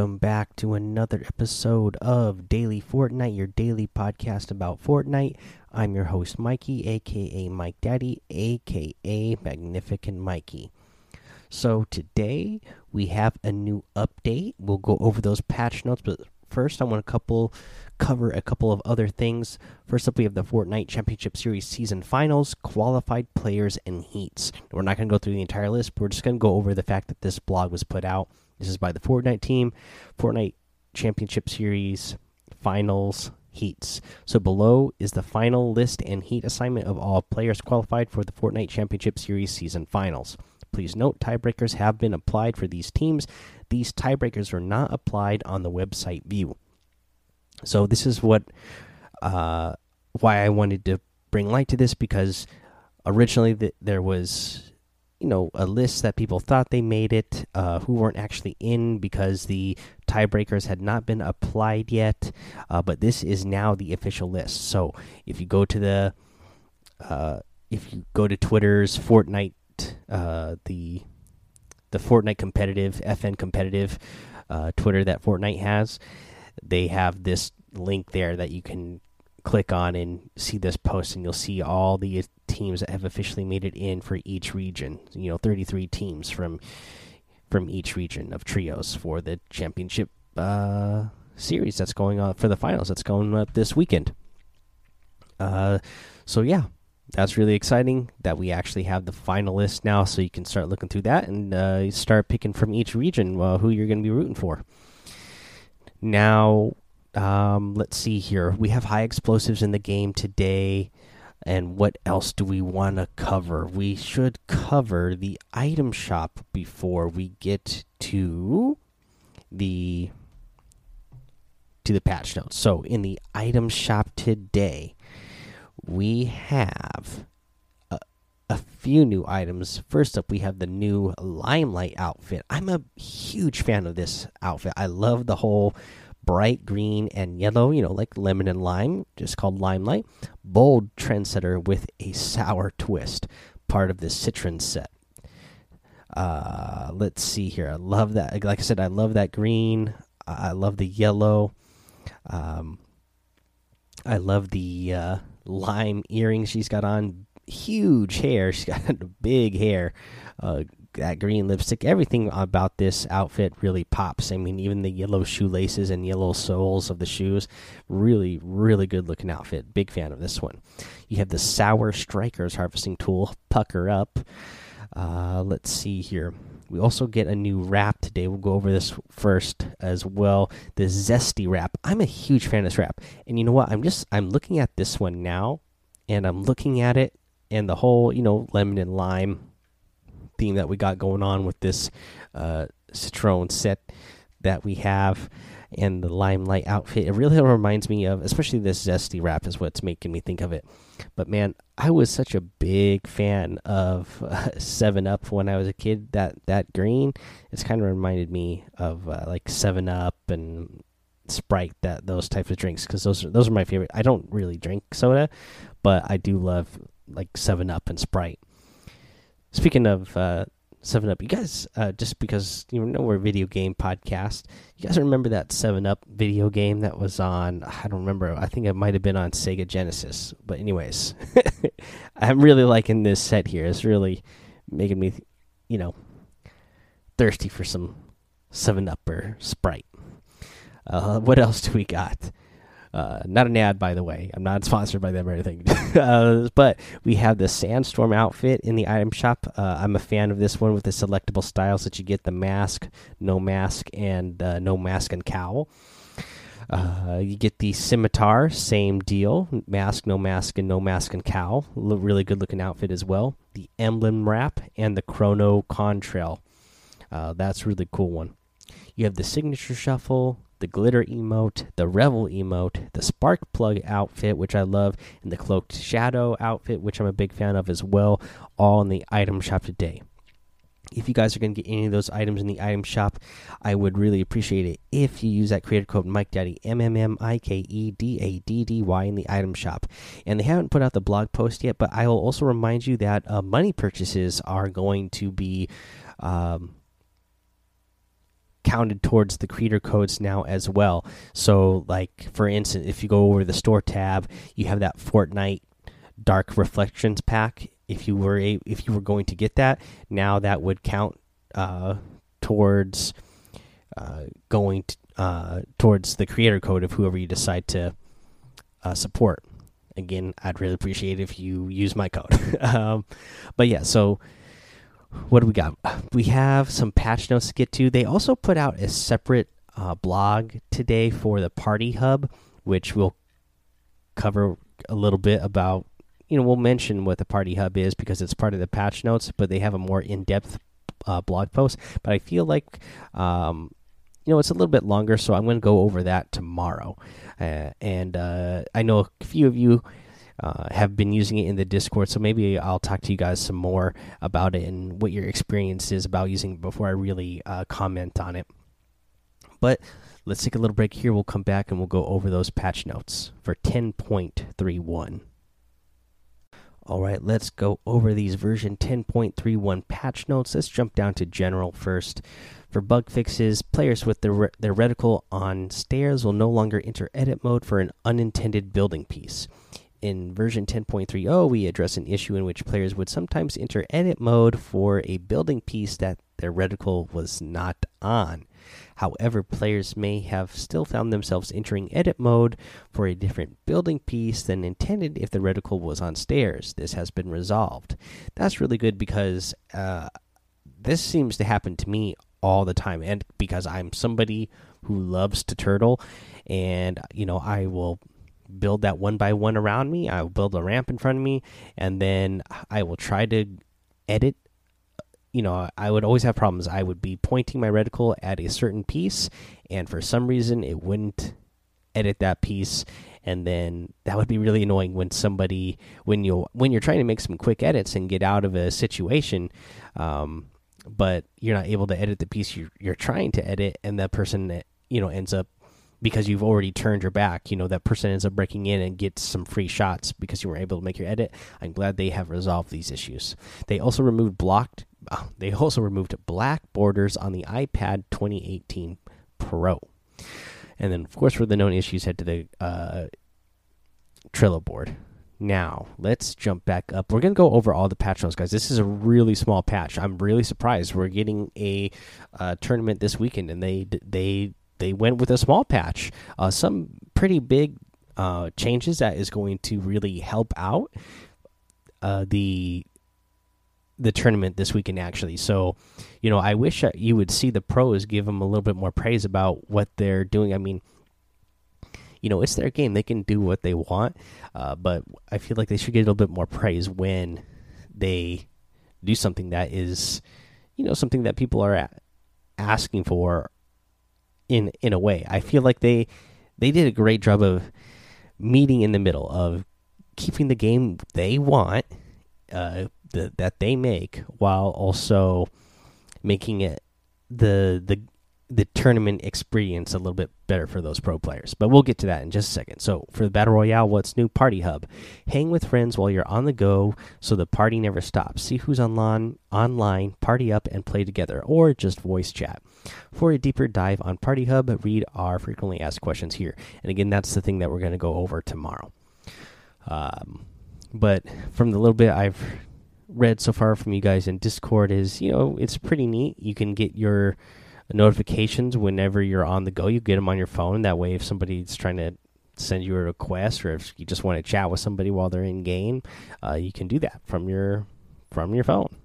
Welcome back to another episode of Daily Fortnite, your daily podcast about Fortnite. I'm your host, Mikey, aka Mike Daddy, aka Magnificent Mikey. So, today we have a new update. We'll go over those patch notes, but first, I want to couple cover a couple of other things. First up, we have the Fortnite Championship Series season finals, qualified players, and heats. We're not going to go through the entire list, but we're just going to go over the fact that this blog was put out this is by the Fortnite team, Fortnite Championship Series Finals Heats. So below is the final list and heat assignment of all players qualified for the Fortnite Championship Series season finals. Please note tiebreakers have been applied for these teams. These tiebreakers are not applied on the website view. So this is what uh, why I wanted to bring light to this because originally the, there was you know a list that people thought they made it uh, who weren't actually in because the tiebreakers had not been applied yet. Uh, but this is now the official list. So if you go to the uh, if you go to twitter's fortnite uh, the the fortnite competitive fn competitive uh, twitter that fortnite has they have this link there that you can click on and see this post and you'll see all the teams that have officially made it in for each region. You know, 33 teams from from each region of trios for the championship uh, series that's going on for the finals that's going up this weekend. Uh, so yeah, that's really exciting that we actually have the final list now, so you can start looking through that and uh, start picking from each region uh, who you're going to be rooting for. Now, um, let's see here. We have high explosives in the game today. And what else do we want to cover? We should cover the item shop before we get to the to the patch notes. So in the item shop today, we have a, a few new items. First up, we have the new Limelight outfit. I'm a huge fan of this outfit. I love the whole bright green and yellow, you know, like lemon and lime, just called Limelight. Bold trendsetter with a sour twist, part of the Citron set. Uh, let's see here. I love that. Like I said, I love that green. I love the yellow. Um, I love the uh, lime earrings she's got on. Huge hair. She's got big hair. Uh, that green lipstick. Everything about this outfit really pops. I mean, even the yellow shoelaces and yellow soles of the shoes. Really, really good looking outfit. Big fan of this one. You have the Sour Strikers harvesting tool, Pucker Up. Uh, let's see here. We also get a new wrap today. We'll go over this first as well. The Zesty wrap. I'm a huge fan of this wrap. And you know what? I'm just I'm looking at this one now and I'm looking at it and the whole, you know, lemon and lime theme that we got going on with this uh, Citron set that we have and the limelight outfit. It really reminds me of, especially this zesty wrap is what's making me think of it. But man, I was such a big fan of uh, Seven Up when I was a kid. That that green, it's kind of reminded me of uh, like Seven Up and Sprite. That those types of drinks because those are, those are my favorite. I don't really drink soda, but I do love like Seven Up and Sprite. Speaking of uh, Seven Up, you guys, uh, just because you know we're a video game podcast, you guys remember that Seven Up video game that was on? I don't remember. I think it might have been on Sega Genesis. But anyways, I'm really liking this set here. It's really making me, you know, thirsty for some Seven Up or Sprite. Uh, what else do we got? Uh, not an ad, by the way. I'm not sponsored by them or anything. uh, but we have the Sandstorm outfit in the item shop. Uh, I'm a fan of this one with the selectable styles that you get the mask, no mask, and uh, no mask and cowl. Uh, you get the scimitar, same deal. Mask, no mask, and no mask and cowl. really good looking outfit as well. The emblem wrap and the chrono contrail. Uh, that's really cool one. You have the signature shuffle, the glitter emote, the revel emote, the spark plug outfit, which I love, and the cloaked shadow outfit, which I'm a big fan of as well, all in the item shop today. If you guys are going to get any of those items in the item shop, I would really appreciate it if you use that creator code Mike Daddy M M M I K E D A D D Y in the item shop. And they haven't put out the blog post yet, but I will also remind you that uh, money purchases are going to be um, counted towards the creator codes now as well. So, like for instance, if you go over the store tab, you have that Fortnite Dark Reflections pack. If you were a, if you were going to get that, now that would count uh, towards uh, going uh, towards the creator code of whoever you decide to uh, support. Again, I'd really appreciate if you use my code. um, but yeah, so what do we got? We have some patch notes to get to. They also put out a separate uh, blog today for the Party Hub, which we'll cover a little bit about. You know, we'll mention what the Party Hub is because it's part of the patch notes, but they have a more in depth uh, blog post. But I feel like, um, you know, it's a little bit longer, so I'm going to go over that tomorrow. Uh, and uh, I know a few of you uh, have been using it in the Discord. So maybe I'll talk to you guys some more about it and what your experience is about using it before I really uh, comment on it. But let's take a little break here. We'll come back and we'll go over those patch notes for 10.31. All right, let's go over these version 10.31 patch notes. Let's jump down to general first. For bug fixes, players with their, their reticle on stairs will no longer enter edit mode for an unintended building piece in version 10.30, we address an issue in which players would sometimes enter edit mode for a building piece that their reticle was not on. However, players may have still found themselves entering edit mode for a different building piece than intended if the reticle was on stairs. This has been resolved. That's really good because uh, this seems to happen to me all the time, and because I'm somebody who loves to turtle, and you know, I will build that one by one around me. I will build a ramp in front of me, and then I will try to edit. You know, I would always have problems. I would be pointing my reticle at a certain piece, and for some reason, it wouldn't edit that piece and then that would be really annoying when somebody when you when you're trying to make some quick edits and get out of a situation um, but you're not able to edit the piece you're, you're trying to edit and that person you know ends up because you've already turned your back. You know that person ends up breaking in and gets some free shots because you were able to make your edit. I'm glad they have resolved these issues. They also removed blocked. Uh, they also removed black borders on the iPad 2018 Pro. And then, of course, for the known issues, head to the uh, Trello board. Now, let's jump back up. We're going to go over all the patch notes, guys. This is a really small patch. I'm really surprised. We're getting a uh, tournament this weekend, and they they they went with a small patch. Uh, some pretty big uh, changes that is going to really help out uh, the the tournament this weekend actually. So, you know, I wish you would see the pros give them a little bit more praise about what they're doing. I mean, you know, it's their game; they can do what they want. Uh, but I feel like they should get a little bit more praise when they do something that is, you know, something that people are asking for in in a way. I feel like they they did a great job of meeting in the middle of keeping the game they want, uh, the, that they make, while also making it the the the tournament experience a little bit better for those pro players. But we'll get to that in just a second. So, for the Battle Royale, what's new? Party Hub. Hang with friends while you're on the go so the party never stops. See who's online, online, party up, and play together, or just voice chat. For a deeper dive on Party Hub, read our frequently asked questions here. And again, that's the thing that we're going to go over tomorrow. Um, but from the little bit I've read so far from you guys in Discord, is you know, it's pretty neat. You can get your notifications whenever you're on the go. You get them on your phone. That way, if somebody's trying to send you a request, or if you just want to chat with somebody while they're in game, uh, you can do that from your from your phone.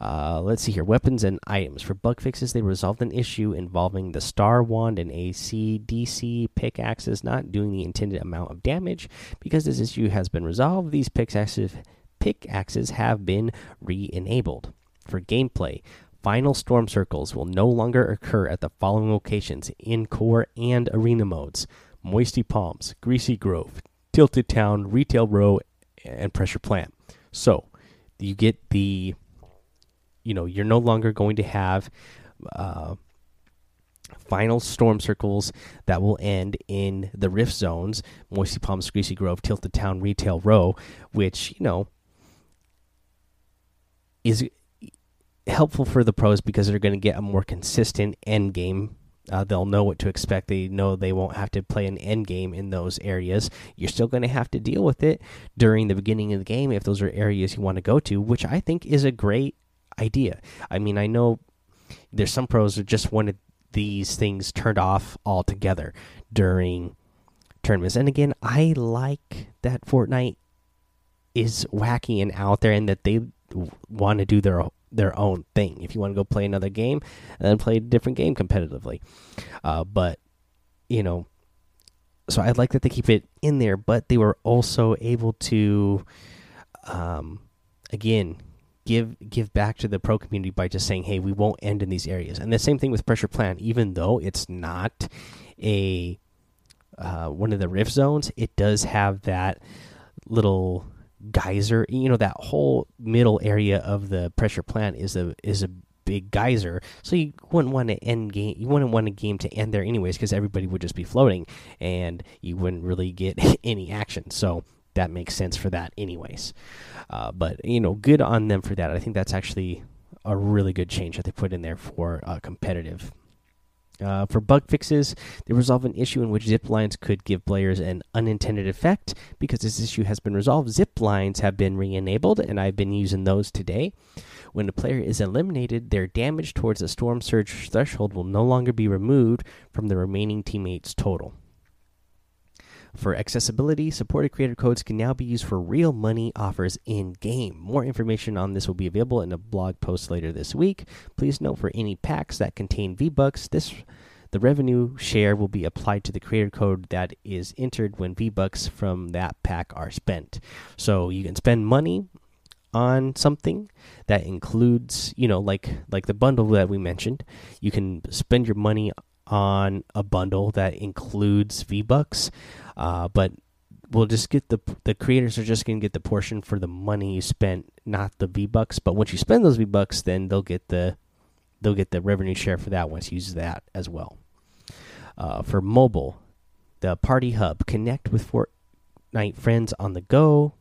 Uh, let's see here. Weapons and items. For bug fixes, they resolved an issue involving the Star Wand and AC/DC pickaxes not doing the intended amount of damage. Because this issue has been resolved, these pickaxes, pickaxes have been re enabled. For gameplay, Final storm circles will no longer occur at the following locations in core and arena modes Moisty Palms, Greasy Grove, Tilted Town, Retail Row, and Pressure Plant. So you get the, you know, you're no longer going to have uh, final storm circles that will end in the rift zones Moisty Palms, Greasy Grove, Tilted Town, Retail Row, which, you know, is helpful for the pros because they're going to get a more consistent end game. Uh, they'll know what to expect. They know they won't have to play an end game in those areas. You're still going to have to deal with it during the beginning of the game if those are areas you want to go to, which I think is a great idea. I mean, I know there's some pros who just wanted these things turned off altogether during tournaments. And again, I like that Fortnite is wacky and out there and that they want to do their their own thing. If you want to go play another game, then play a different game competitively. Uh, but you know, so I'd like that they keep it in there, but they were also able to, um, again, give give back to the pro community by just saying, "Hey, we won't end in these areas." And the same thing with Pressure Plant, even though it's not a uh, one of the rift zones, it does have that little geyser. You know, that whole middle area of the pressure plant is a is a big geyser. So you wouldn't want to end game. You wouldn't want a game to end there anyways, because everybody would just be floating, and you wouldn't really get any action. So that makes sense for that, anyways. Uh, but you know, good on them for that. I think that's actually a really good change that they put in there for uh, competitive. Uh, for bug fixes, they resolve an issue in which zip lines could give players an unintended effect. Because this issue has been resolved, zip lines have been re enabled, and I've been using those today. When a player is eliminated, their damage towards the storm surge threshold will no longer be removed from the remaining teammates' total. For accessibility, supported creator codes can now be used for real money offers in game. More information on this will be available in a blog post later this week. Please note for any packs that contain V Bucks, this the revenue share will be applied to the creator code that is entered when V Bucks from that pack are spent. So you can spend money on something that includes, you know, like like the bundle that we mentioned. You can spend your money on a bundle that includes V Bucks. Uh, but we'll just get the the creators are just going to get the portion for the money you spent, not the V bucks. But once you spend those V bucks, then they'll get the they'll get the revenue share for that once you use that as well. Uh, for mobile, the Party Hub connect with Fortnite friends on the go,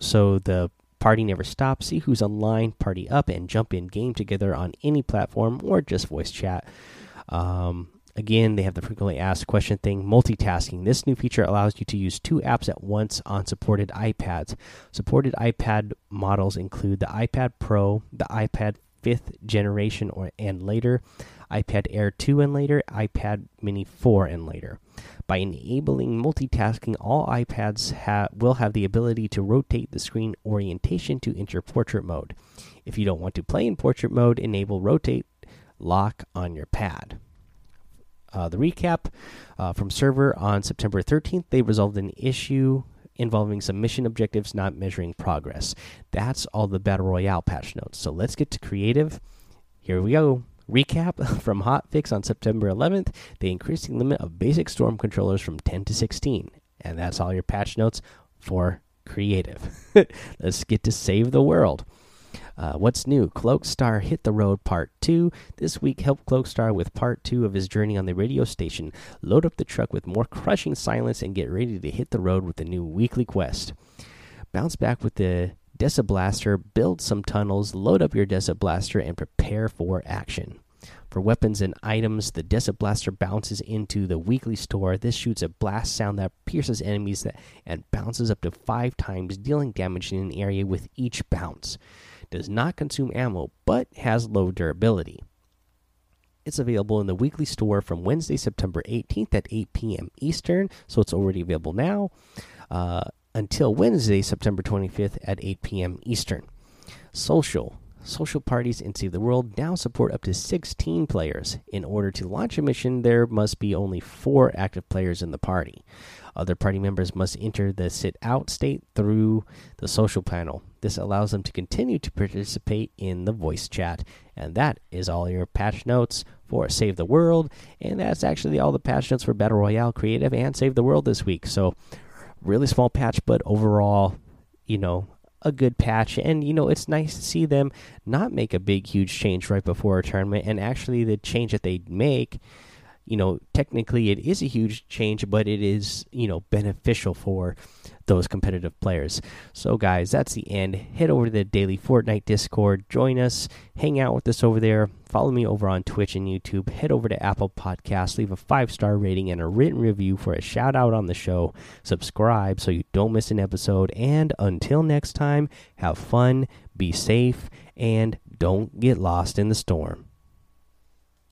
so the party never stops. See who's online, party up, and jump in game together on any platform or just voice chat. Um, Again, they have the frequently asked question thing multitasking. This new feature allows you to use two apps at once on supported iPads. Supported iPad models include the iPad Pro, the iPad 5th generation or and later, iPad Air 2 and later, iPad Mini 4 and later. By enabling multitasking, all iPads ha will have the ability to rotate the screen orientation to enter portrait mode. If you don't want to play in portrait mode, enable rotate lock on your pad. Uh, the recap uh, from server on September 13th, they resolved an issue involving some mission objectives not measuring progress. That's all the Battle Royale patch notes. So let's get to creative. Here we go. Recap from Hotfix on September 11th. They increased the limit of basic storm controllers from 10 to 16. And that's all your patch notes for creative. let's get to save the world. Uh, what's new? Cloakstar hit the road part two. This week, help Cloakstar with part two of his journey on the radio station. Load up the truck with more crushing silence and get ready to hit the road with the new weekly quest. Bounce back with the Desa Blaster, build some tunnels, load up your Desa Blaster, and prepare for action. For weapons and items, the Desa Blaster bounces into the weekly store. This shoots a blast sound that pierces enemies that, and bounces up to five times, dealing damage in an area with each bounce does not consume ammo, but has low durability. It's available in the weekly store from Wednesday, September 18th at 8 p.m. Eastern, so it's already available now, uh, until Wednesday, September 25th at 8 p.m. Eastern. Social. Social parties in Save the World now support up to 16 players. In order to launch a mission, there must be only four active players in the party. Other party members must enter the sit out state through the social panel. This allows them to continue to participate in the voice chat. And that is all your patch notes for Save the World. And that's actually all the patch notes for Battle Royale Creative and Save the World this week. So, really small patch, but overall, you know, a good patch. And, you know, it's nice to see them not make a big, huge change right before a tournament. And actually, the change that they make you know, technically it is a huge change, but it is, you know, beneficial for those competitive players. So, guys, that's the end. Head over to the Daily Fortnite Discord, join us, hang out with us over there. Follow me over on Twitch and YouTube. Head over to Apple Podcasts, leave a five star rating and a written review for a shout out on the show. Subscribe so you don't miss an episode. And until next time, have fun, be safe, and don't get lost in the storm.